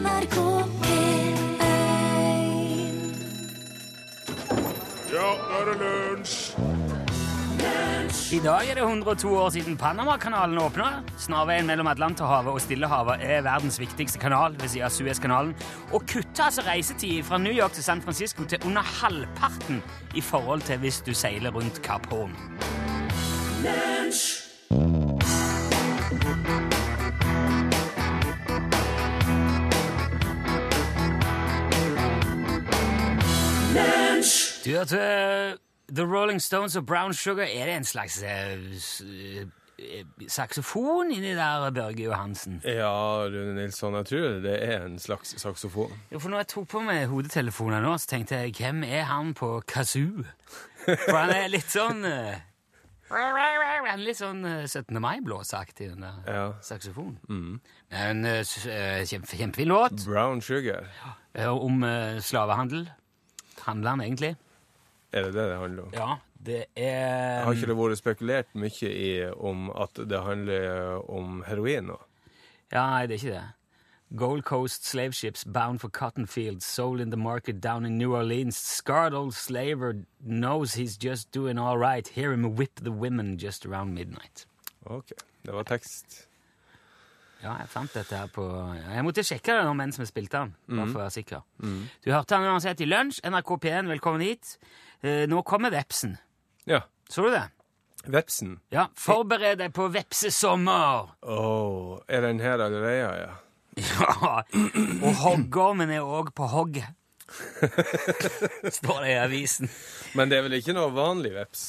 NRK P1 Ja, nå er det lunsj! I dag er det 102 år siden Panamakanalen åpna. Snarveien mellom Atlanterhavet og Stillehavet er verdens viktigste kanal ved siden av Suezkanalen, og kutter altså reisetid fra New York til San Francisco til under halvparten i forhold til hvis du seiler rundt Kapp Horn. Du hørte The Rolling Stones og Brown Sugar. Er det en slags eh, eh, saksofon inni der, Børge Johansen? Ja, Rune Nilsson, jeg tror det er en slags saksofon. Jo, for når jeg tok på meg hodetelefonen nå, så tenkte jeg, hvem er han på kazoo? For han er litt sånn eh, litt sånn eh, 17. mai-blåsaktig, den der Ja. saksofonen. Men En eh, kjempe, kjempefin låt Brown Sugar, eh, om eh, slavehandel. Handler han egentlig? Er det det det handler om? Ja, det er Har ikke det vært spekulert mye i om at det handler om heroin nå? Ja, nei, det er ikke det. Gold Coast slave ships bound for cotton fields, sold in the market down in New Orleans. Scarred old slaver knows he's just doing all right. Hear him whip the women just around midnight. Ok, det var tekst. Ja, jeg fant dette her på Jeg måtte sjekke det mens vi spilte den, bare for å være sikker. Du hørte han uansett i lunsj. NRK P1, velkommen hit. Eh, nå kommer vepsen. Ja, Så du det? vepsen. Ja, Forbered deg på vepsesommer! Åh, er den her allerede, ja? Ja, og hoggormen er òg på hogget. Står det i avisen. Men det er vel ikke noe vanlig veps?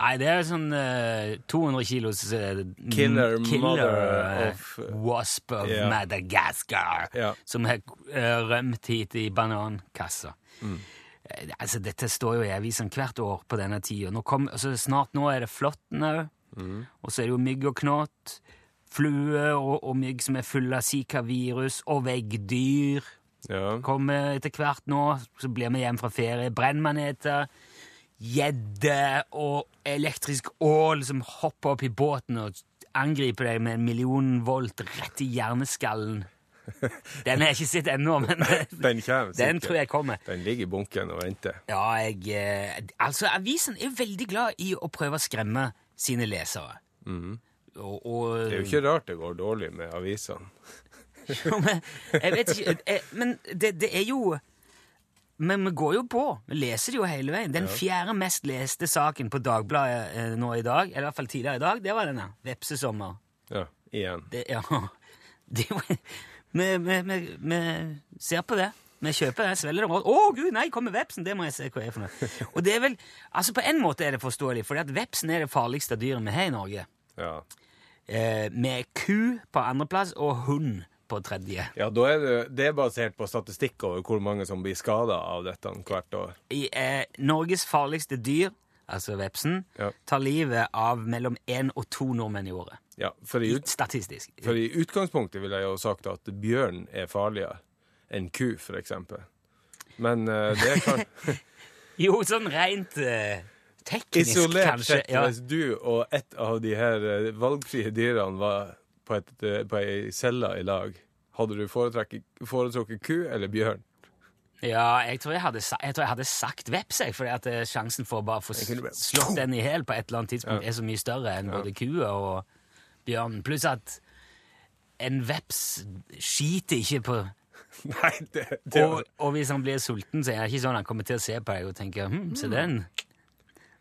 Nei, det er sånn uh, 200 kilos uh, Killer mother eh, of, eh, Wasp of yeah. Madagascar, Ja. som har eh, rømt hit i banankassa. Mm. Altså, dette står jo i avisen hvert år på denne tida. Nå kom, altså, snart nå er det flåtten òg. Mm. Og så er det jo mygg og knott. Flue og, og mygg som er fulle av Zika-virus. Og veggdyr Ja. kommer etter hvert nå. Så blir vi hjem fra ferie. Brennmaneter, gjedde og elektrisk ål som hopper opp i båten og angriper deg med en million volt rett i hjerneskallen. Den har jeg ikke sett ennå, men Den kommer den tror jeg kommer. Den ligger i bunken og venter. Ja, jeg eh, Altså, avisen er veldig glad i å prøve å skremme sine lesere. Og, og Mhm. Det er jo ikke rart det går dårlig med avisene. Jo, men jeg vet ikke jeg, Men det, det er jo Men vi går jo på. Vi leser det jo hele veien. Den fjerde mest leste saken på Dagbladet eh, nå i dag, eller i hvert fall tidligere i dag, det var denne. Vepsesommer. Ja, igjen. Det, ja. Det, jo- vi, vi, vi, vi ser på det. Vi kjøper det, svelger det rått. Å, gud, nei, kommer vepsen! Det må jeg se hva er for noe. Og det er vel Altså, på en måte er det forståelig, for vepsen er det farligste dyret vi har i Norge. Ja. Eh, med ku på andreplass og hund på tredje. Ja, da er det, det er basert på statistikk over hvor mange som blir skada av dette hvert år. i, eh, Norges farligste dyr, altså vepsen, Ja. tar livet av mellom én og to nordmenn i året. Ja, for i, ut, Statistisk. for i utgangspunktet ville jeg jo sagt at bjørn er farligere enn ku, for eksempel. Men uh, det kan Jo, sånn rent uh, teknisk, Isolert kanskje. sett, Ja. hvis du og et av de her uh, valgfrie dyrene var på, et, på ei celle i lag, hadde du foretrukket ku eller bjørn? ja, jeg tror jeg hadde, jeg tror jeg hadde sagt veps, jeg, fordi at sjansen for å bare få slått den i hæl på et eller annet tidspunkt er så mye større enn både kua og bjørnen. Pluss at en veps skiter ikke på Nei, det, det og, og hvis han blir sulten, så er det ikke sånn han kommer til å se på deg og tenke hm, se den.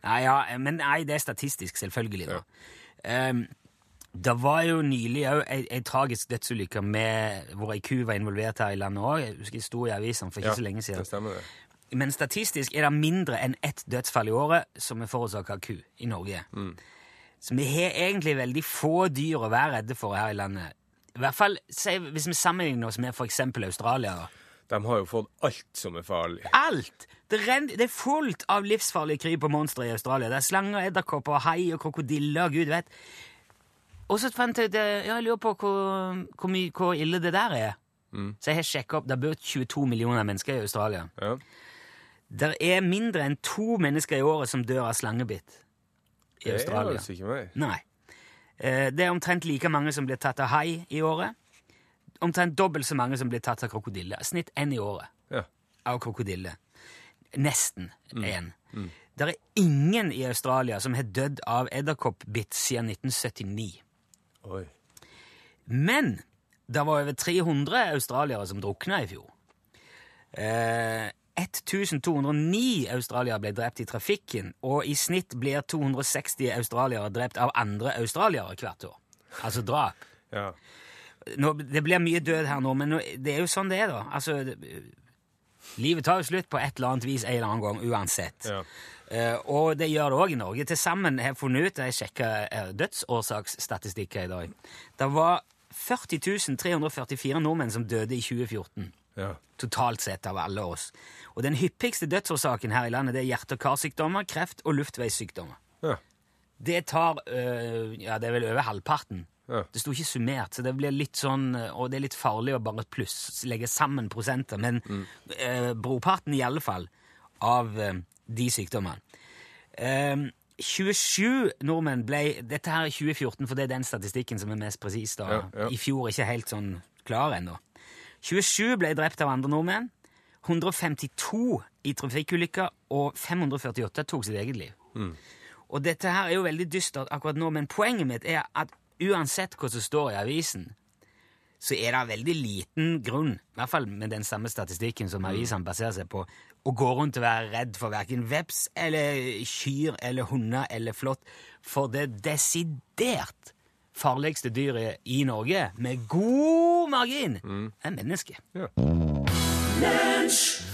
Nei, ja, men nei, det er statistisk, selvfølgelig. da. Um, det var jo nylig òg ei, ei tragisk dødsulykke med, hvor ei ku var involvert her i landet òg. Jeg det sto i avisene for ikke så lenge siden. Det stemmer, det. Men statistisk er det mindre enn ett dødsfall i året som er forårsaka av ku i Norge. Så vi har egentlig veldig få dyr å være redde for her i landet. I hvert fall hvis vi sammenligner oss med f.eks. Australia. De har jo fått alt som er farlig. Alt! Det, det er fullt av livsfarlige kryp og monstre i Australia. Det er slanger, edderkopper, hai og krokodiller og gud vet. Og så fant jeg ut ja, Jeg lurer på hvor, hvor, mye, hvor ille det der er. Så jeg har sjekka opp. Det bor 22 millioner mennesker i Australia. Ja. Det er mindre enn to mennesker i året som dør av slangebitt i Det er altså ikke meg. Nei. Eh, Det er omtrent like mange som blir tatt av hai i året. omtrent dobbelt så mange som blir tatt av krokodille. Snitt én i året Ja. av krokodille. Nesten én. Det er ingen i Australia som har dødd av edderkoppbitt siden 1979. Oi. Men det var over 300 australiere som drukna i fjor. Eh, 1209 australiere ble drept i trafikken, og i snitt blir 260 australiere drept av andre australiere hvert år. Altså drap. Ja. Nå, det blir mye død her nå, men nå, det er jo sånn det er, da. Altså, det, livet tar jo slutt på et eller annet vis en eller annen gang, uansett. Ja. Uh, og det gjør det òg i Norge. Til sammen har jeg funnet ut, jeg sjekka uh, dødsårsaksstatistikker i dag, det var 40 344 nordmenn som døde i 2014 Ja. totalt sett av alle oss. Og den hyppigste dødsårsaken her i landet det er hjerte- og karsykdommer, kreft og luftveissykdommer. Ja. Det tar øh, ja, det er vel over halvparten. Ja. Det sto ikke summert, så det blir litt sånn, øh, og det er litt farlig å bare pluss, legge sammen prosenter, men øh, brorparten i alle fall av øh, de sykdommene. Um, 27 nordmenn ble Dette her er 2014, for det er den statistikken som er mest presis. da. Ja, ja. I fjor ikke helt sånn klar ennå. 27 ble drept av andre nordmenn. 152 i trafikkulykker, og 548 tok sitt eget liv. Og dette her er jo veldig dystert akkurat nå, men poenget mitt er at uansett hva som står i avisen, så er det veldig liten grunn, i hvert fall med den samme statistikken som avisene baserer seg på, å gå rundt og være redd for hverken veps eller kyr eller hunder eller flått, for det desidert farligste dyret i Norge, med god margin, er mennesket. Ja.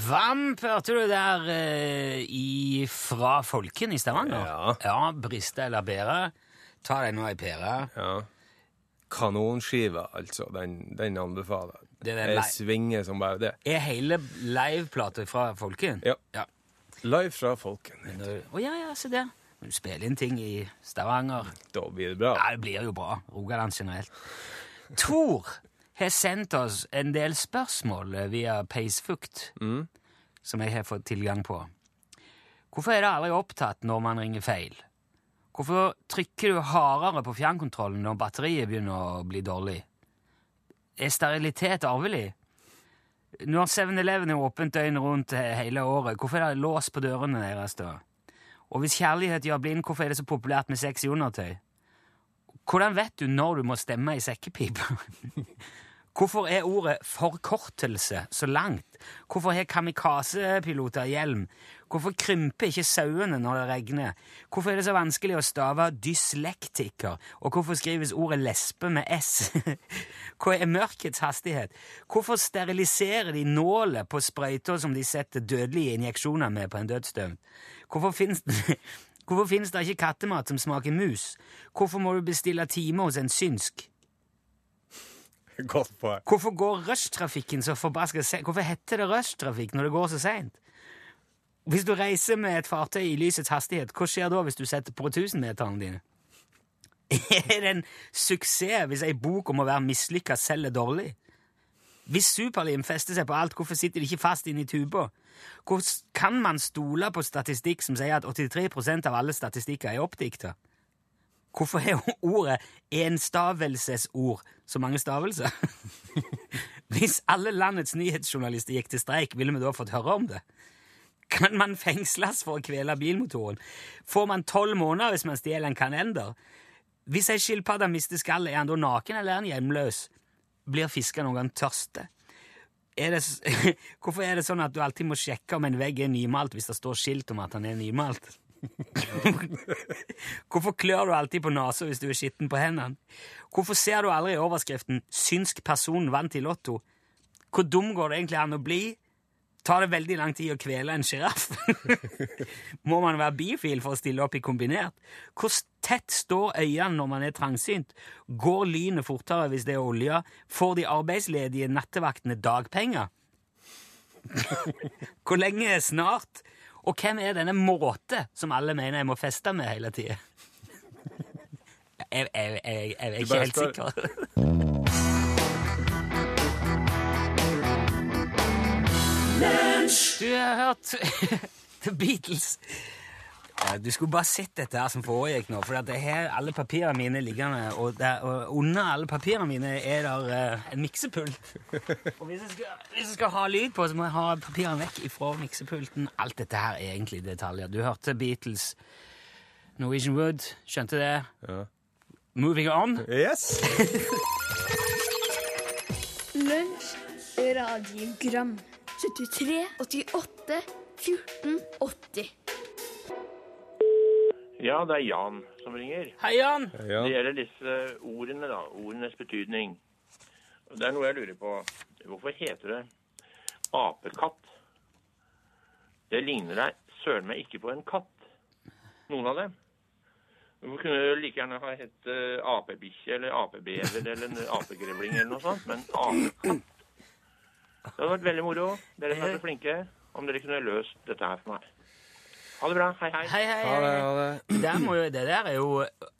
Vamp hørte du der eh, i, fra Folken i Stavanger? Ja. ja briste eller bære. Ta deg nå ei pære. ja. Kanonskiva, altså. Den, den anbefaler jeg. Er Jeg svinger som bare det. Er hele liveplata fra Folken? Ja. ja. Live fra Folken. Å oh, ja, ja, se der. Du spiller inn ting i Stavanger. Da blir det bra. Ja, det blir jo bra. Rogaland generelt. Tor har sendt oss en del spørsmål via Peisfukt, som jeg har fått tilgang på. Hvorfor er det aldri opptatt når man ringer feil? Hvorfor trykker du hardere på fjernkontrollen når batteriet begynner å bli dårlig? Er sterilitet arvelig? Når 7-Eleven er åpent døgnet rundt hele året, hvorfor er det lås på dørene deres da? Og hvis kjærlighet gjør blind, hvorfor er det så populært med sex i undertøy? Hvordan vet du når du må stemme i sekkepipa? Hvorfor er ordet forkortelse så langt? Hvorfor har kamikazepiloter hjelm? Hvorfor krymper ikke sauene når det regner? Hvorfor er det så vanskelig å stave dyslektiker? Og hvorfor skrives ordet lesbe med S? Hva er mørkets hastighet? Hvorfor steriliserer de nåler på sprøyter som de setter dødelige injeksjoner med på en dødsdømt? Hvorfor finnes det Hvorfor finnes det ikke kattemat som smaker mus? Hvorfor må du bestille time hos en synsk? Godt poeng. Hvorfor går rushtrafikken så forbaska seint? Hvorfor heter det rushtrafikk når det går så seint? Hvis du reiser med et fartøy i lysets hastighet, hva skjer da hvis du setter på 1000-meterne dine? Er det en suksess hvis ei bok om å være mislykka selger dårlig? Hvis superlim fester seg på alt, hvorfor sitter de ikke fast inne i tuba? Hvordan kan man stole på statistikk som sier at 83% av alle statistikker er oppdikta? Hvorfor er ordet enstavelsesord så mange stavelser? Hvis alle landets nyhetsjournalister gikk til streik, ville vi da fått høre om det? Kan man fengsles for å kvele bilmotoren? Får man tolv måneder hvis man stjeler en kalender? Hvis ei skilpadde mister skallet, er han da naken eller er han hjemløs? Blir fisker noen gang tørste? Er det, hvorfor er det sånn at du alltid må sjekke om en vegg er nymalt hvis det står skilt om at han er nymalt? Hvorfor klør du alltid på nesa hvis du er skitten på hendene? Hvorfor ser du aldri i overskriften 'Synsk person vant i Lotto'? Hvor dum går det egentlig an å bli? Tar det veldig lang tid å kvele en sjiraff? Må man være bifil for å stille opp i kombinert? Hvor tett står øynene når man er trangsynt? Går lynet fortere hvis det er olje? Får de arbeidsledige nattevaktene dagpenger? Hvor lenge er snart? Og hvem er denne måte som alle mener jeg må feste med hele tida? Jeg, jeg, jeg, jeg er ikke helt sikker. Du har hørt The Beatles. Du skulle bare sett dette her som foregikk nå, for det her alle papirene mine liggende, og, der, og under alle papirene mine er der uh, en miksepult. Og hvis jeg, skal, hvis jeg skal ha lyd på, så må jeg ha papirene vekk ifra miksepulten. Alt dette her er egentlig detaljer. Du hørte Beatles, Norwegian Wood, skjønte det? Ja. Moving on. Yes! Lunsj, radiogram 73, 88, 14, 80 Ja, det er Jan som ringer. Hei, Jan. Ja. Det gjelder disse ordene, da. Ordenes betydning. Det er noe jeg lurer på. Hvorfor heter det apekatt? Det ligner deg søren meg ikke på en katt. Noen av dem. Du kunne like gjerne ha hett eh, apebikkje eller apebever eller en apegrevling eller noe sånt, men apekatt. Det hadde vært veldig moro, dere som er så flinke, om dere kunne løst dette her for meg. Ha det bra. Hei, hei. Hei, hei. Ha det, hei. ha det. Der må jo, det der er jo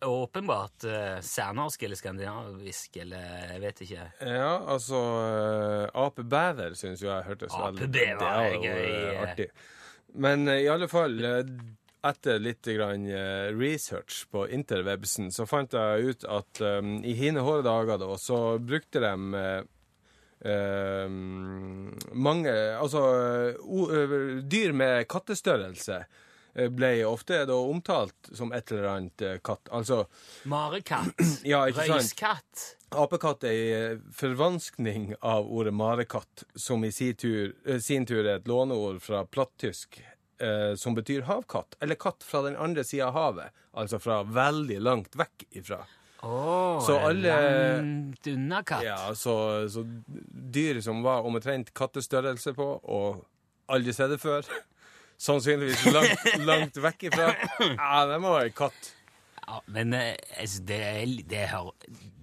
åpenbart uh, særnorsk eller skandinavisk, eller jeg vet ikke. Ja, altså uh, Apebever syns jo jeg hørtes veldig Det er jo, gøy, eh, eh. artig. Men uh, i alle fall, uh, etter litt grann, eh, research på interwebsen, så fant jeg ut at um, i hine hårde dager da, så brukte de eh, mange Altså eh, dyr med kattestørrelse eh, ble ofte da omtalt som et eller annet eh, katt. Altså Marekatt. Ja. Røyskatt. Apekatt er en forvanskning av ordet marekatt, som i sin tur, sin tur er et låneord fra plattysk, eh, som betyr havkatt, eller katt fra den andre sida av havet, altså fra veldig langt vekk ifra. Så alle- langt unna katt. Ja, så, så dyr som var omtrent kattestørrelse på, og aldri sett det før, sannsynligvis langt, langt vekk ifra, ja, det må være katt. Ja, men eh, altså, det, er, det, er,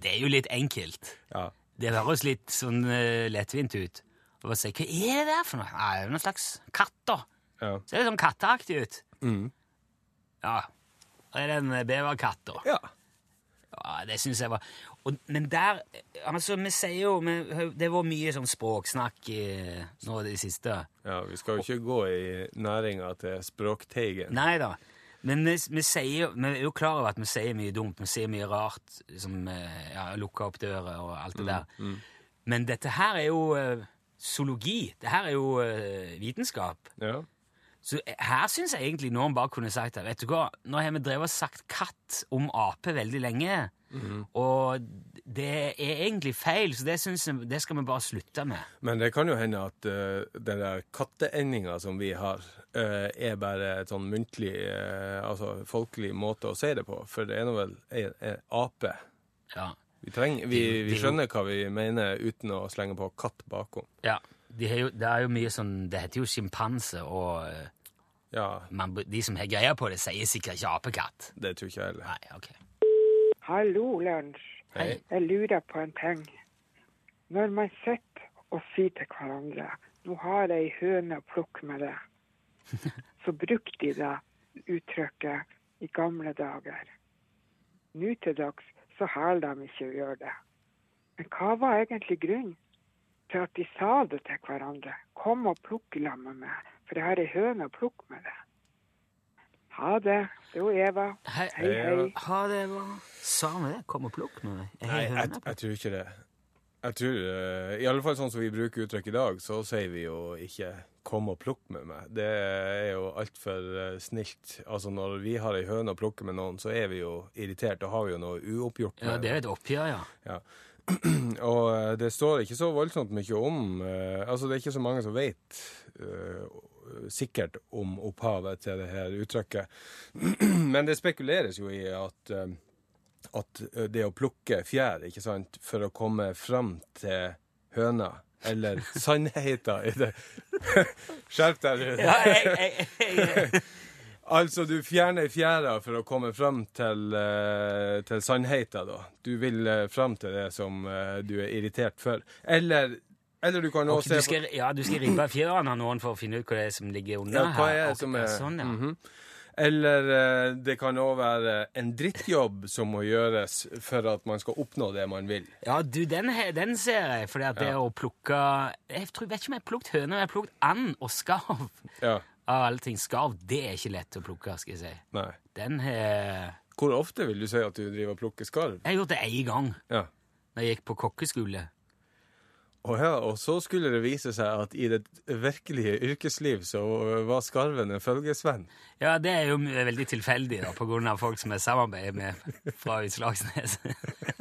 det er jo litt enkelt. Ja. Det høres litt sånn uh, lettvint ut. Og bare si, Hva er det der for noe? Ja, det er noen slags katter. Ja. Ser litt sånn katteaktig ut. Mm. Ja. Da er det en eh, beverkatt, da. ja. Ja, det syns jeg var og, Men der Altså, vi sier jo vi, Det var mye sånn språksnakk eh, nå i det siste. Ja, vi skal jo ikke gå i næringa til språkteigen. Nei da. Men vi, vi, sier, vi er jo klar over at vi sier mye dumt. Vi sier mye rart, som eh, ja, lukker opp dører og alt det der. Men dette her er jo eh, zoologi. Det her er jo eh, vitenskap. Ja. Så her syns jeg egentlig noen bare kunne sagt det. Vet du hva, Nå har vi drevet og sagt katt om ape veldig lenge, og det er egentlig feil, så det, jeg, det skal vi bare slutte med. Men det kan jo hende at uh, den der katteendinga som vi har, uh, er bare et sånn muntlig, uh, altså folkelig måte å si det på. For det er nå vel er, er ape. Ja. Vi, trenger, vi, vi skjønner hva vi mener uten å slenge på katt bakom. ja. De har jo, det er jo mye sånn Det heter jo sjimpanse, og eh, Ja, man, de som har greie på det, sier sikkert ikke apekatt. det tror ikke jeg heller. Nei, ok. Hallo, lunsj. Hei. Jeg lurer på en ting. Når man sitter og sier til hverandre nå har jeg ei høne å plukke med det, så brukte de det uttrykket i gamle dager. Nå til dags så hæler de ikke å gjøre det. Men hva var egentlig grunnen til at de sa det til hverandre? Kom og plukk i med meg, for jeg har ei høne å plukke med det. Ha det. Det er jo Eva. Hei, Hei, hei. Ha det Eva. Sa vi det? Kom og plukk med meg. Nei, jeg, jeg tror ikke det. Jeg tror, eh, I alle fall sånn som vi bruker uttrykk i dag, så sier vi jo ikke 'kom og plukk med meg'. Det er jo altfor uh, snilt. Altså Når vi har ei høne å plukke med noen, så er vi jo irritert. Da har vi jo noe uoppgjort. Ja, med det er et oppgjør, ja. Ja. Og eh, det står ikke så voldsomt mye om eh, Altså, det er ikke så mange som vet eh, sikkert om opphavet til det her uttrykket. Men det spekuleres jo i at eh, at eh, det å plukke fjær, ikke sant, for å komme fram til høna, eller sannheten i det Skjerp deg, du. ja jeg, jeg, jeg, Altså, du fjerner fjæra for å komme fram til, uh, til sannheten, da. Du vil uh, fram til det som uh, du er irritert for. Eller, eller du kan også okay, se skal, ja, du skal ribbe fjærene av noen for å finne ut hva det er som ligger under ja, hva er det som er Sånn, ja. Mhm. Eller eh, det kan òg være en drittjobb som må gjøres for at man skal oppnå det man vil. Ja, du, den, den ser jeg, fordi at det Ja. å plukke Jeg tror, vet ikke om jeg har plukket høner, jeg har plukket and og skarv. Ja. Av alle ting. Skarv, det er ikke lett å plukke, skal jeg si. Nei. Den har Hvor ofte vil du si at du driver og plukker skarv? Jeg har gjort det én gang Ja. da jeg gikk på kokkeskole. Og, ja, og så skulle det vise seg at i det virkelige yrkesliv så var skarven en følgesvenn. Ja, det er jo veldig tilfeldig, da, på grunn av folk som jeg samarbeider med fra Utslagsnes.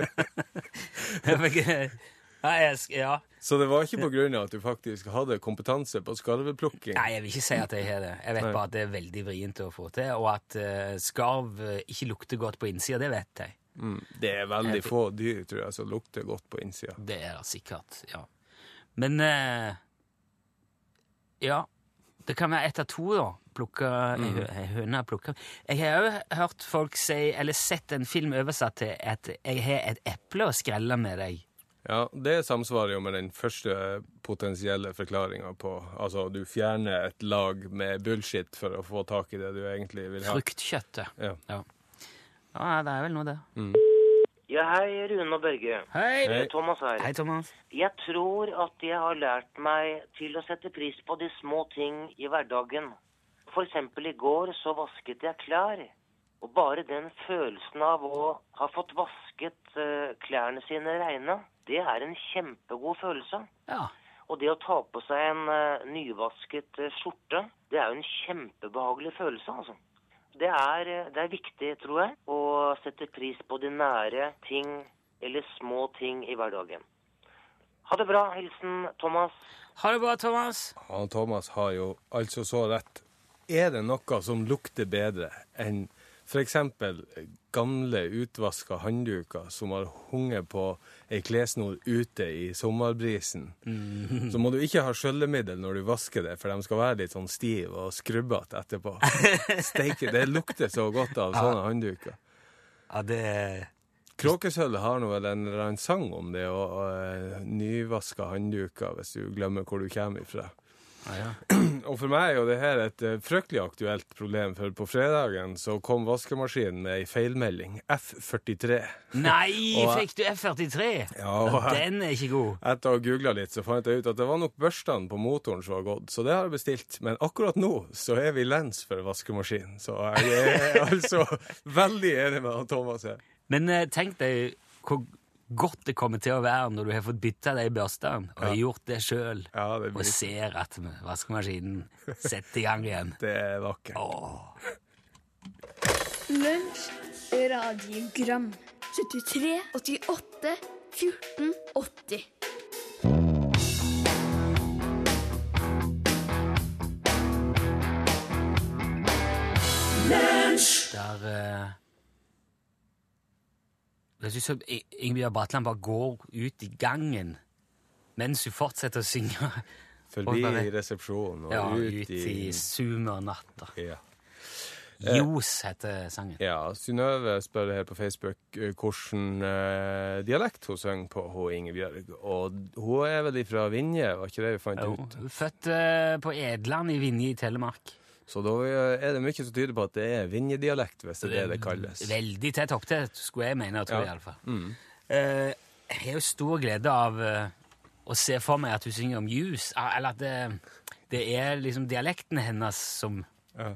Jeg fikk- ja, jeg, ja. Så det var ikke av at du faktisk hadde kompetanse på skarveplukking. Nei, jeg vil ikke si at jeg har det. Jeg vet Nei. bare at det er veldig vrient å få til, og at uh, skarv eh, ikke lukter godt på innsida, det vet jeg. Mm, det er veldig få dyr, tror jeg, som lukter godt på innsida. Det er det sikkert, ja. Men uh, Ja, det kan være ett av to, da. Plukke Mm. ei plukker. plukke. Jeg har òg hørt folk si, eller sett en film oversatt til at jeg har et eple å skrelle med deg. Ja, det samsvarer jo med den første potensielle forklaringa på Altså, du fjerner et lag med bullshit for å få tak i det du egentlig vil ha. Fruktkjøttet. Ja. Ja. ja, det er vel noe, det. Ja, hei, Rune og Børge. Hei! Hei. Thomas her. Hei, Thomas. Jeg tror at jeg har lært meg til å sette pris på de små ting i hverdagen. For eksempel i går så vasket jeg klær. Og bare den følelsen av å ha fått vasket eh, klærne sine reine, det er en kjempegod følelse. Ja. Og det å ta på seg en eh, nyvasket eh, skjorte, det er jo en kjempebehagelig følelse, altså. Det er, det er viktig, tror jeg, å sette pris på de nære ting eller små ting i hverdagen. Ha det bra. Hilsen Thomas. Ha det bra, Thomas. Han Thomas har jo altså så rett. Er det noe som lukter bedre enn f.eks. gamle, utvaska håndduker som har hunget på ei klessnor ute i sommerbrisen? Så må du ikke ha skjøllemiddel når du vasker det, for de skal være litt sånn stive og skrubbete etterpå. Steike, det lukter så godt av sånne håndduker. Ja, det Kråkesølvet har nå vel en sang om det, og, og eh, nyvaska håndduker hvis du glemmer hvor du kommer ifra. Ja. Og for meg er jo det her et eh, fryktelig aktuelt problem, for på fredagen så kom vaskemaskinen med ei feilmelding. F43. Nei, Og- fikk du F43? Ja, og Den er ikke god. Etter å ha googla litt, så fant jeg ut at det var nok børstene på motoren som var gått, så det har jeg bestilt. Men akkurat nå så er vi lens for vaskemaskinen, så jeg er altså veldig enig med Thomas her. Men eh, tenk deg hvor godt det kommer til å være når du har fått bytta de børstene og ja. gjort det sjøl, Ja, og ser at vaskemaskinen setter i gang igjen. det er vakkert. Åh. Lunsj, radiogram 73, 88, 14, 80 Der eh, Vet syns Ingebjørg Bratland bare går ut i gangen mens hun fortsetter å synge. Forbi bare- resepsjonen og Ja, ut ut i i sumernatta. ja. Ljos heter sangen. Ja, Synnøve spør her på Facebook eh, hvilken eh, dialekt hun synger på, hun Ingebjørg. Og hun er vel fra Vinje, var ikke det vi fant Jo, ut? Født eh, på Edland i Vinje i Telemark. Så da eh, er det mye som tyder på at det er Vinje-dialekt, hvis det er det det kalles. Veldig tett opptil, skulle jeg mene Tror jeg, Ja. i alle fall. Mm. Uh, jeg har jo stor glede av uh, å se for meg at hun synger om jus, ah, eller at det, det er liksom dialekten hennes som Ja.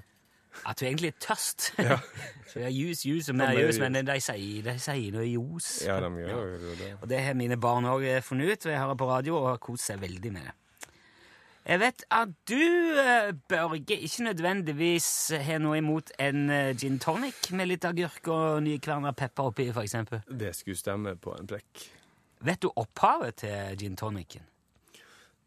At hun egentlig er tørst. Ja. Så ja, jus, jus, mer men- juice, men de sier, de sier noe jus. Ja, de gjør jo det. Og det har mine barn òg funnet ut, og jeg hører på radio og har kost seg veldig med det. Jeg vet at du, eh, Børge, ikke nødvendigvis har noe imot en eh, gin tonic med litt agurk og nykverna pepper oppi, eksempel. Det skulle stemme på en prekk. Vet du opphavet til gin tonicen?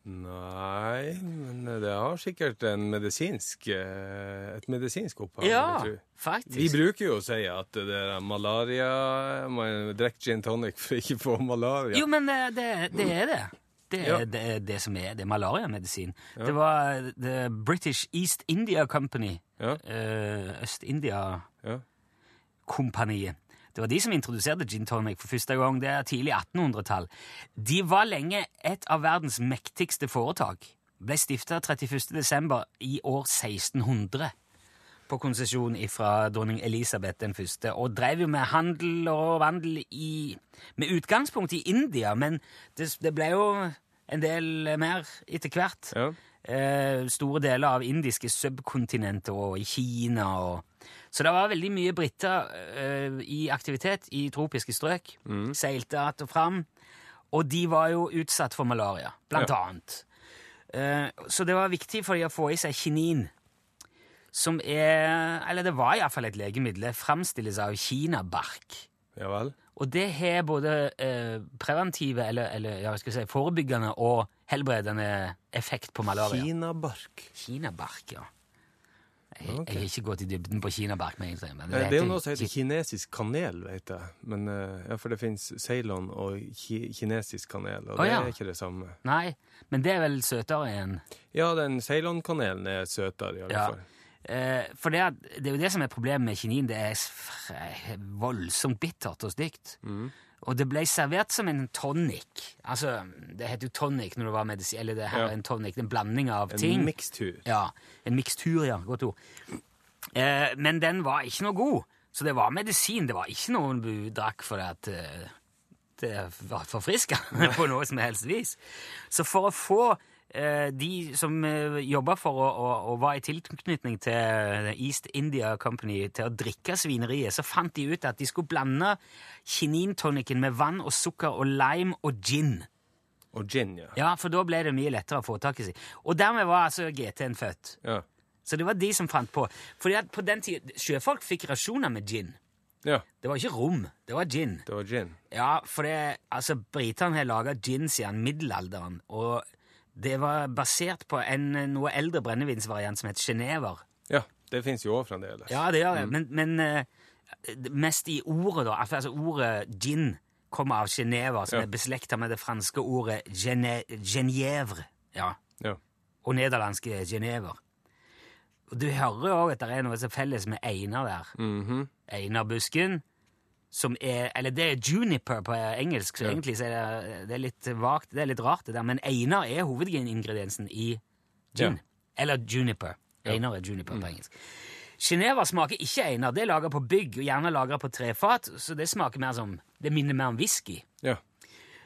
Nei, men det har sikkert en medisinsk, eh, et medisinsk opphav. Ja, faktisk. Vi bruker jo å si at det er malaria Man drikker gin tonic for ikke å få malaria. Jo, men det, det er det. Det er Ja. det, det som er det er malariamedisin. Det var The British East India Company, Ja. eh, Øst-India-kompaniet. Ja. Det var de som introduserte gin tonic for første gang. Det er tidlig 1800-tall. De var lenge et av verdens mektigste foretak. Ble stifta 31. desember i år 1600 på konsesjon fra dronning Elisabeth den første, og drev jo med handel og vandel i, med utgangspunkt i India, men det, det ble jo en del mer etter hvert. Ja. eh, store deler av indiske subkontinenter og i Kina. Og, så det var veldig mye briter eh, i aktivitet i tropiske strøk. Seilte att og fram. Og de var jo utsatt for malaria, blant annet. Eh, så det var viktig for de å få i seg kinin, som er Eller det var iallfall et legemiddel. Det framstilles av kinabark. Ja vel? Og det har både eh, preventive, eller, eller ja, skal si, forebyggende og helbredende effekt på malaria. Kinabark. Kinabark, ja. Jeg, okay. jeg har ikke gått i dybden på kinabark. Men det, Eh, Det er jo noe som heter kinesisk kanel, vet jeg. Men, eh, ja, for det fins Ceylon og ki kinesisk kanel, og oh, det ja. er ikke det samme. Nei, men det er vel søtere enn Ja, den Ceylon-kanelen er søtere, i alle Ja. fall. Eh, for det, er, det er jo det som er problemet med kinin. Det er voldsomt bittert og stygt. Mm. Og det ble servert som en tonic. Altså, det heter jo tonic når det var medisin, eller det her Ja. en tonic, en blanding av En ting. mikstur. Ja, en mikstur, ja. Godt ord. Eh, men den var ikke noe god. Så det var medisin. Det var ikke noe du drakk for at eh, det var forfriska på noe som helst vis. Så for å få de som uh, jobba for å, å, å var i tilknytning til eh, East India Company til å drikke svineriet, så fant de ut at de skulle blande kinintonicen med vann og sukker og lime og gin. Og gin, ja. Ja, for da ble det mye lettere å få tak i. Og dermed var altså GT-en født. Ja. Så det var de som fant på. Fordi at på den tiden, Sjøfolk fikk rasjoner med gin. ja, Det var ikke rom, det var gin. det var gin. Ja, for det, altså, Britene har laga gin siden middelalderen. Og det var basert på en noe eldre brennevinsvariant som het Genever. Ja, det fins jo òg fremdeles. Ja, det gjør det. Men, men eh, mest i ordet, da. Altså ordet gin kommer av Genever, som Ja. er beslekta med det franske ordet gene, genievre. Ja. Ja. og nederlandske Genever. Du hører òg at det er noe som felles med Einar der. Einar Einarbusken, som er Eller det er juniper på engelsk, så Ja. egentlig så er det, det er litt vagt, det er litt rart, det der. Men Einar er hovedingrediensen i gin. Ja. Eller juniper. Einar er juniper på engelsk. Geneva smaker ikke Einar. Det er laga på bygg, og gjerne lagra på trefat, så det smaker mer som Det minner mer om whisky. ja.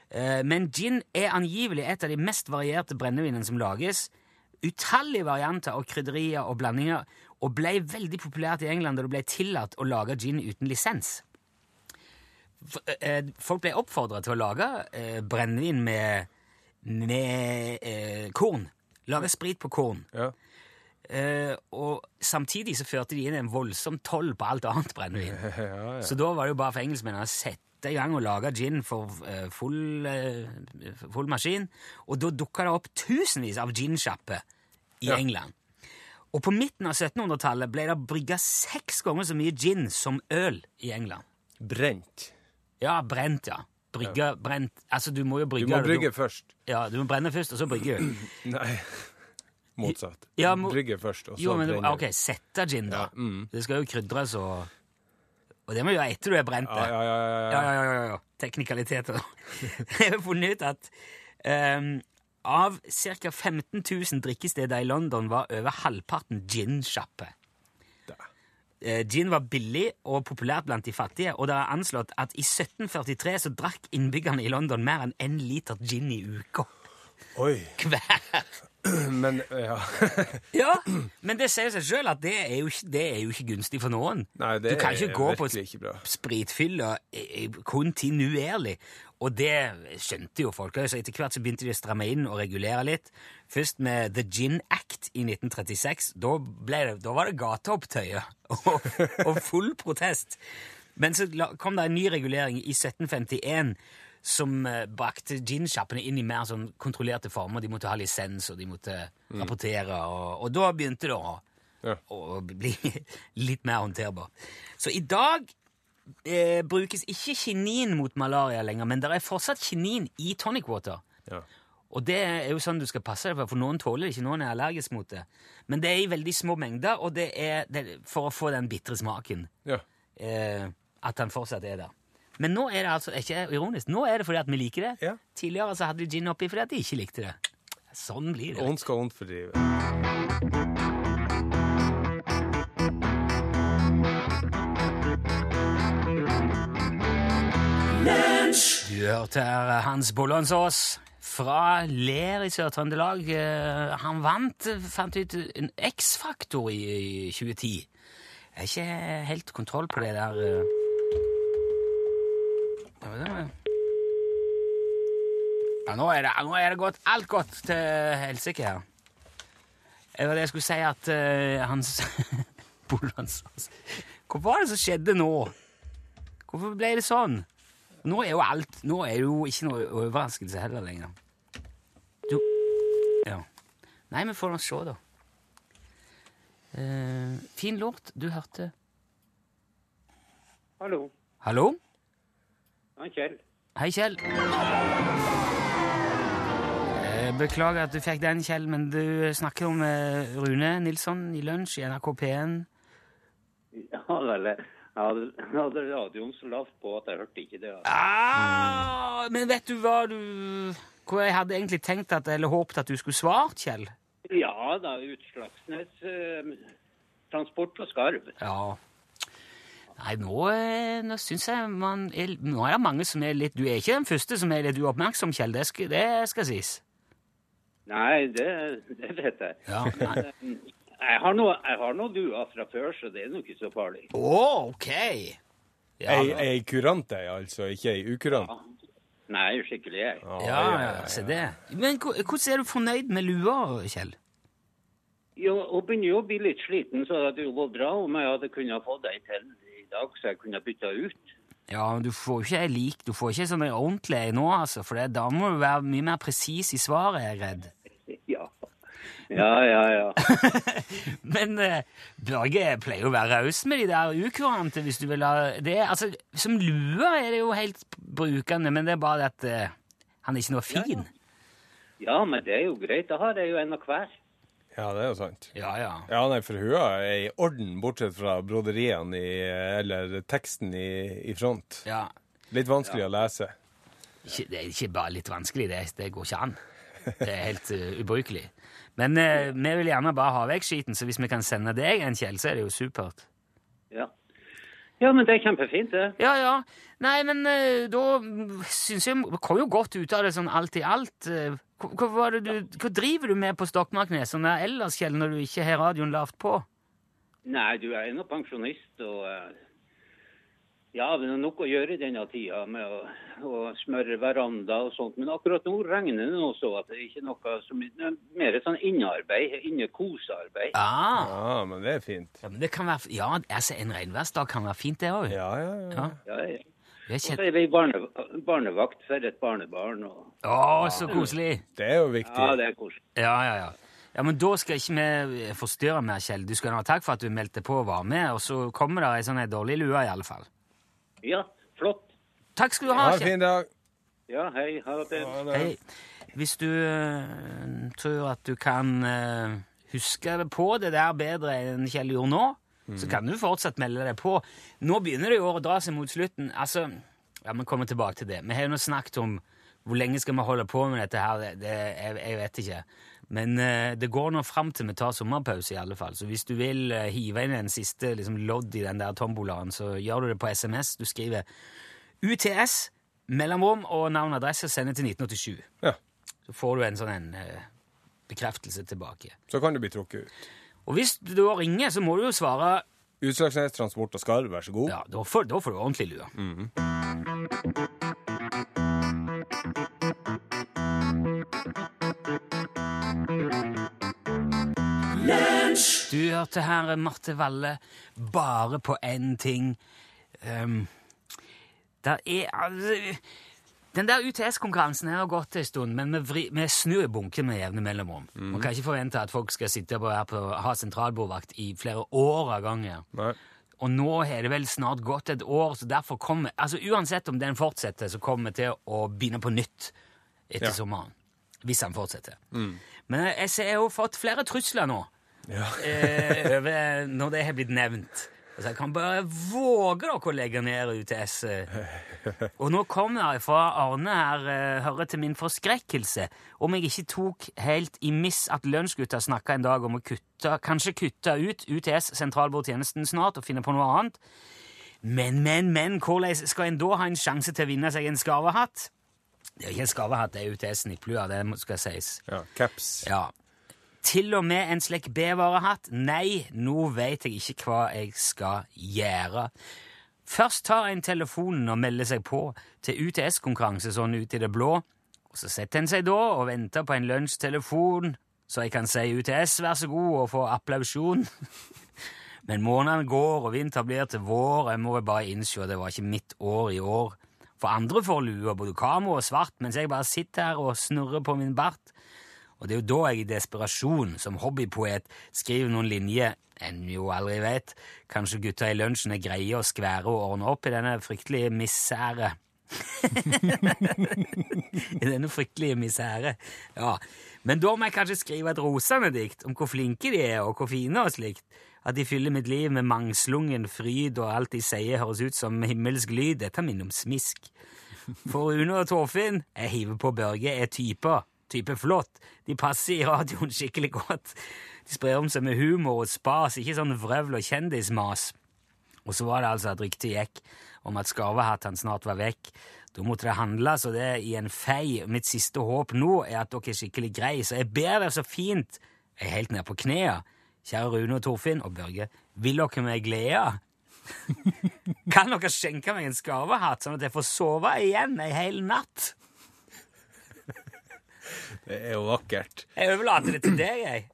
Eh, Men gin er angivelig et av de mest varierte brennevinene som lages. Utallige varianter og krydderier og blandinger, og ble veldig populært i England da det ble tillatt å lage gin uten lisens. Eh, Folk ble oppfordra til å lage eh, brennevin med, med eh, korn. Lage sprit på korn. ja. Eh, og samtidig så førte de inn en voldsom toll på alt annet brennevin. ja, ja. Så da var det jo bare for engelskmennene å sette i gang og lage gin for eh, full, eh, full maskin. Og da dukka det opp tusenvis av ginsjapper i. England. Og på midten av 1700-tallet ble det brygga seks ganger så mye gin som øl i England. Brent. Ja, brent, ja. Brygge, brent Altså, du må jo Du brygge må det, brygge først. Ja, du må brenne først, og så brygge. Nei, motsatt. Ja, må- Brygge først, og så Jo, men brenne. ok, sette gin, da. Ja, mm. Det skal jo krydres og Og det må du gjøre etter du er brent. Ja, ja, ja. ja, Ja, ja. ja, ja, ja, ja. Teknikaliteter. Jeg har funnet ut at um, av ca. 15 000 drikkesteder i London var over halvparten gin-sjapper. Eh, Gin var billig og populært blant de fattige, og det er anslått at i 1743 så drakk innbyggerne i London mer enn én liter gin i uka. Oi. Hver! Men ja. Ja, men det sier seg sjøl at det er, jo det er jo ikke gunstig for noen. Nei, det du kan ikke er gå på spritfylla eh, kontinuerlig. Og det skjønte jo folk. Så etter hvert så begynte de å stramme inn og regulere litt. Først med The Gin Act i 1936. Da, det, da var det gateopptøyer og, og full protest. Men så kom det en ny regulering i 1751 som eh, brakte ginsjappene inn i mer sånn kontrollerte former. De måtte ha lisens, og de måtte rapportere. Og, og da begynte det å, Ja. å bli litt mer håndterbar. Så i dag eh, brukes ikke kinin mot malaria lenger, men det er fortsatt kinin i tonic water. ja. Og det er jo sånn du skal passe deg for, for noen tåler det ikke, noen er allergisk mot det. Men det er i veldig små mengder, og det er, det er for å få den bitre smaken. ja. Eh, at den fortsatt er der. Men nå er det altså ikke ironisk, nå er det fordi at vi liker det. Ja. Tidligere så hadde de gin oppi fordi at de ikke likte det. Sånn blir det. Ånd skal ånd fordrive. Du hørte her Hans Bollandsås, fra Ler i Sør-Trøndelag. Eh, Han vant, eh, fant ut, en X-faktor i i 2010. Jeg har ikke helt kontroll på det der eh. Ja, nå er det, nå er det gått alt godt til helsike her. Det var det jeg skulle si at uh, hans Bollandsås... Hva var det som skjedde nå? Hvorfor ble det sånn? Nå er jo alt Nå er det jo ikke noe overraskelse heller lenger. Du Ja. Nei, vi får nå se, da. Eh, fin låt. Du hørte Hallo. Hallo? Ja, Kjell. Hei, Kjell. Eh, Beklager at du fikk den, Kjell, men du snakker om eh, Rune Nilsson i lunsj i NRK P1. Ja, vel, jeg hadde, radioen så lavt på at jeg hørte ikke det. Ah, men vet du hva du Hva jeg hadde egentlig tenkt at, eller håpet at du skulle svart, Kjell? Ja da, Utslagsnes eh, transport og skarv. Ja. Nei, nå, eh, nå syns jeg man er, Nå er det mange som er litt Du er ikke den første som er litt uoppmerksom, Kjell. Det skal, det skal sies. Nei, det, det vet jeg. Ja, nei. Jeg har noe, jeg har noe duer fra før, så det er nå ikke så farlig. Å, ok! Ja, Ei, ei kurant ei, altså, ikke ei ukurant. Nei, skikkelig jeg. ja, ja, se det. Men hvordan er du fornøyd med lua, Kjell? Jo, hun begynner jo å bli litt sliten, så det hadde jo gått bra om jeg hadde kunnet få ei til i dag, så jeg kunne bytta ut. Ja, men du får jo ikke ei lik, du får ikke sånn ordentlig ei nå, altså, for da må du være mye mer presis i svaret, jeg er redd. Ja, ja, ja. ja. Men eh, Børge pleier jo å være raus med de der ukurante, hvis du vil ha det. Altså, som lue er det jo helt brukende, men det er bare det at eh, han er ikke noe fin. Ja, men det er jo greit. Da har jeg jo en av hver. Ja, det er jo sant. Ja, ja. Ja, nei, for hun er i orden, bortsett fra broderiene i, eller teksten i, i front. ja. Litt vanskelig å lese. Ikke, det er ikke bare litt vanskelig, det, det går ikke an. Det er helt uh, ubrukelig. Men eh, vi vil gjerne bare ha vekk skiten, så hvis vi kan sende deg en, Kjell, så er det jo supert. Ja. ja, men det er kjempefint, det. Ja, ja. Nei, men eh, da syns jeg vi kom jo godt ut av det sånn alt i alt. Eh, Hva, hva, var det du, hva driver du med på Stokmarknes sånn ellers, Kjell, når du ikke har radioen lavt på? Nei, du er nå pensjonist, og eh, ja, det er nok å gjøre i denne tida med å, å smøre veranda og sånt. Men akkurat nå regner det nå så at det er ikke noe som er mer sånn innearbeid, innekosearbeid. Ah, Ja, men det er fint. ja, men det kan være, ja, altså en regnværsdag kan være fint, det òg. Ja, ja, ja. Ja. Ja, ja. Og så er vi barne, barnevakt for et barnebarn. Og, Å, så koselig. Det er jo viktig. ja, det er koselig. Ja, ja, ja. Ja, men Da skal ikke vi forstyrre mer, Kjell. Du skal ha takk for at du meldte på og var med, og så kommer det ei sånn dårlig lue, i alle fall. Ja, flott. Takk skal du Ha ha, en fin dag. Ja, hei. Ha det. Hei. Hvis du uh, tror at du kan uh, huske det på det der bedre enn Kjell gjorde nå, så kan du fortsatt melde deg på. Nå begynner det jo å dra seg mot slutten. Altså, ja, Vi kommer tilbake til det. Vi har jo nå snakket om hvor lenge skal vi holde på med dette her. Det, det, jeg, jeg vet ikke. Men øh, det går nå fram til vi tar sommerpause, i alle fall. Så hvis du vil øh, hive inn en siste liksom, lodd i den der tombolaen, så gjør du det på SMS. Du skriver UTS, mellomrom og navn og adresse, sender til 1987. Ja. Så får du en sånn en, eh, bekreftelse tilbake. Så kan du bli trukket ut. Og hvis du da ringer, så må du jo svare Utslagsnes Transport og Skarv, vær så god. Ja, da får, da får du ordentlig lue. Du hørte her Marte Valle bare på én ting. Um, der er altså Den der UTS-konkurransen har gått en stund, men vi, vri, vi snur bunken med jevne mellomrom. Man kan ikke forvente at folk skal sitte på, her på, ha sentralbordvakt i flere år av gangen. Nei. Og nå har det vel snart gått et år, så derfor kommer altså Uansett om den fortsetter, så kommer vi til å begynne på nytt etter Ja. sommeren. Hvis han fortsetter. Men jeg, jeg jeg har jo fått flere trusler nå Ja. eh, over når det har blitt nevnt. Altså, jeg kan bare våge dere å legge ned UTS. eh. Og nå kommer det fra Arne her, eh, hører til min forskrekkelse, om jeg ikke tok helt i miss at Lunsjgutta snakka en dag om å kutte, kanskje kutte ut UTS, sentralbordtjenesten, snart, og finne på noe annet. Men, men, men, hvordan skal en da ha en sjanse til å vinne seg en skarvehatt? Det er ikke en skarvehatt, det er UTS-snipplue, det skal sies. Ja, caps. Ja. Til og med en slik B-varehatt? Nei, nå vet jeg ikke hva jeg skal gjøre. Først tar en telefonen og melder seg på til UTS-konkurranse sånn ut i det blå. Og så setter en seg da og venter på en lunsjtelefon, så jeg kan si UTS, vær så god, og få applausjon. Men månedene går, og vinter blir til vår, jeg må vel bare innse at det var ikke mitt år i år. For andre får lue, både kamo og svart, mens jeg bare sitter her og snurrer på min bart. Og det er jo da jeg i desperasjon, som hobbypoet, skriver noen linjer en jo aldri vet. Kanskje gutta i lunsjen er greie å skvære og ordne opp i denne fryktelige misære. I denne fryktelige misære. Ja. Men da må jeg kanskje skrive et rosende dikt om hvor flinke de er, og hvor fine og slikt. At de fyller mitt liv med mangslungen fryd, og alt de sier høres ut som himmelsk lyd. Dette minner om smisk. For Une og Torfinn, jeg hiver på Børge, er typer. Type flott. De passer i radioen skikkelig godt. De sprer om seg med humor og spas, ikke sånn vrøvl og kjendismas. Og så var det altså at ryktet gikk om at skarvehattene snart var vekk. Da måtte det handles, og det er i en fei. Mitt siste håp nå er at dere er skikkelig greie, så jeg ber dere så fint, jeg er helt ned på knærne, kjære Rune og Torfinn og Børge, vil dere meg glede? kan dere skjenke meg en skarvehatt, sånn at jeg får sove igjen ei hel natt? Det er jo vakkert. Jeg overlater det til deg, jeg.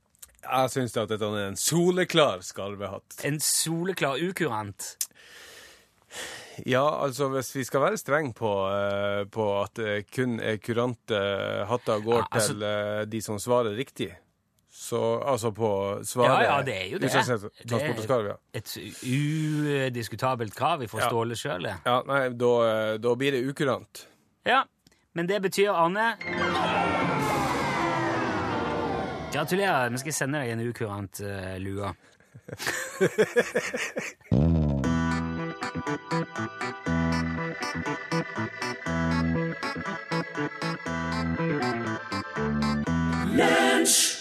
Jeg syns at dette er en soleklar skarvehatt. En soleklar ukurant. Ja, altså hvis vi skal være strenge på, uh, på at uh, kun er kurante hatter går Ja, altså- til uh, de som svarer riktig, så altså på svaret Ja, ja, det er jo det. Skarv, ja. Et udiskutabelt krav ifra Ja. Ståle sjøl, det. ja. Nei, da, eh, da blir det ukurant. Ja, men det betyr, Arne Gratulerer. Vi skal sende deg en ukurant uh, lue.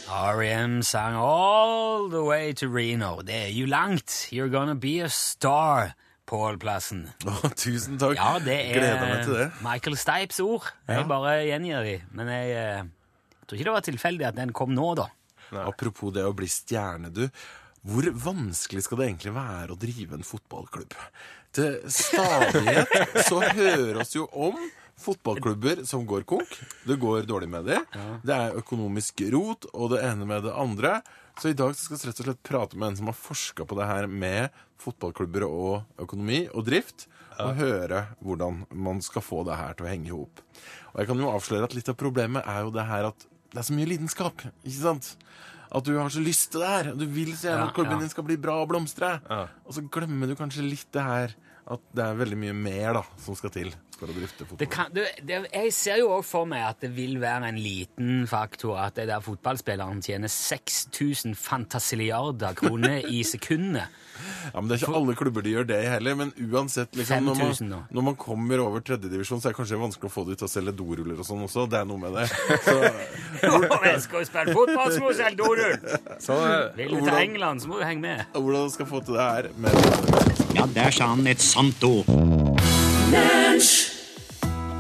R.E.M. sang All the way to Reno. Det er jo langt. You're gonna be a star, Pål-plassen. Oh, tusen takk. Ja, det er Gleder meg til det. Michael Stipes ord. Jeg bare gjengir de. Men jeg, eh, jeg tror ikke det var tilfeldig at den kom nå, da. Apropos det å bli stjerne, du. Hvor vanskelig skal det egentlig være å drive en fotballklubb? Til stadighet så høres jo om fotballklubber som går konk. Det går dårlig med dem. Det er økonomisk rot og det ene med det andre. Så i dag skal vi rett og slett prate med en som har forska på det her med fotballklubber og økonomi og drift, og høre hvordan man skal få det her til å henge i hop. Og jeg kan jo avsløre at litt av problemet er jo det her at det er så mye lidenskap, ikke sant? At du har så lyst til det her. Du vil så gjerne Ja, at klubben ja. din skal bli bra og blomstre. Og så glemmer du kanskje litt det her at det er veldig mye mer da som skal til for å drifte fotball. Det kan, det, det, jeg ser jo òg for meg at det vil være en liten faktor at de der fotballspillerne tjener 6000 fantasiliarder kroner i sekundet. Ja, men Det er ikke alle klubber de gjør det heller, men uansett liksom, når, man, når man kommer over tredjedivisjon, så er det kanskje vanskelig å få dem til å selge doruller og sånn også. Det er noe med det. Så, Jeg skal jo spille fotball, så må du selge dorull! Er. Vil du til England, så må du henge med. hvordan skal få til det her med Ja, der sa han et sant ord.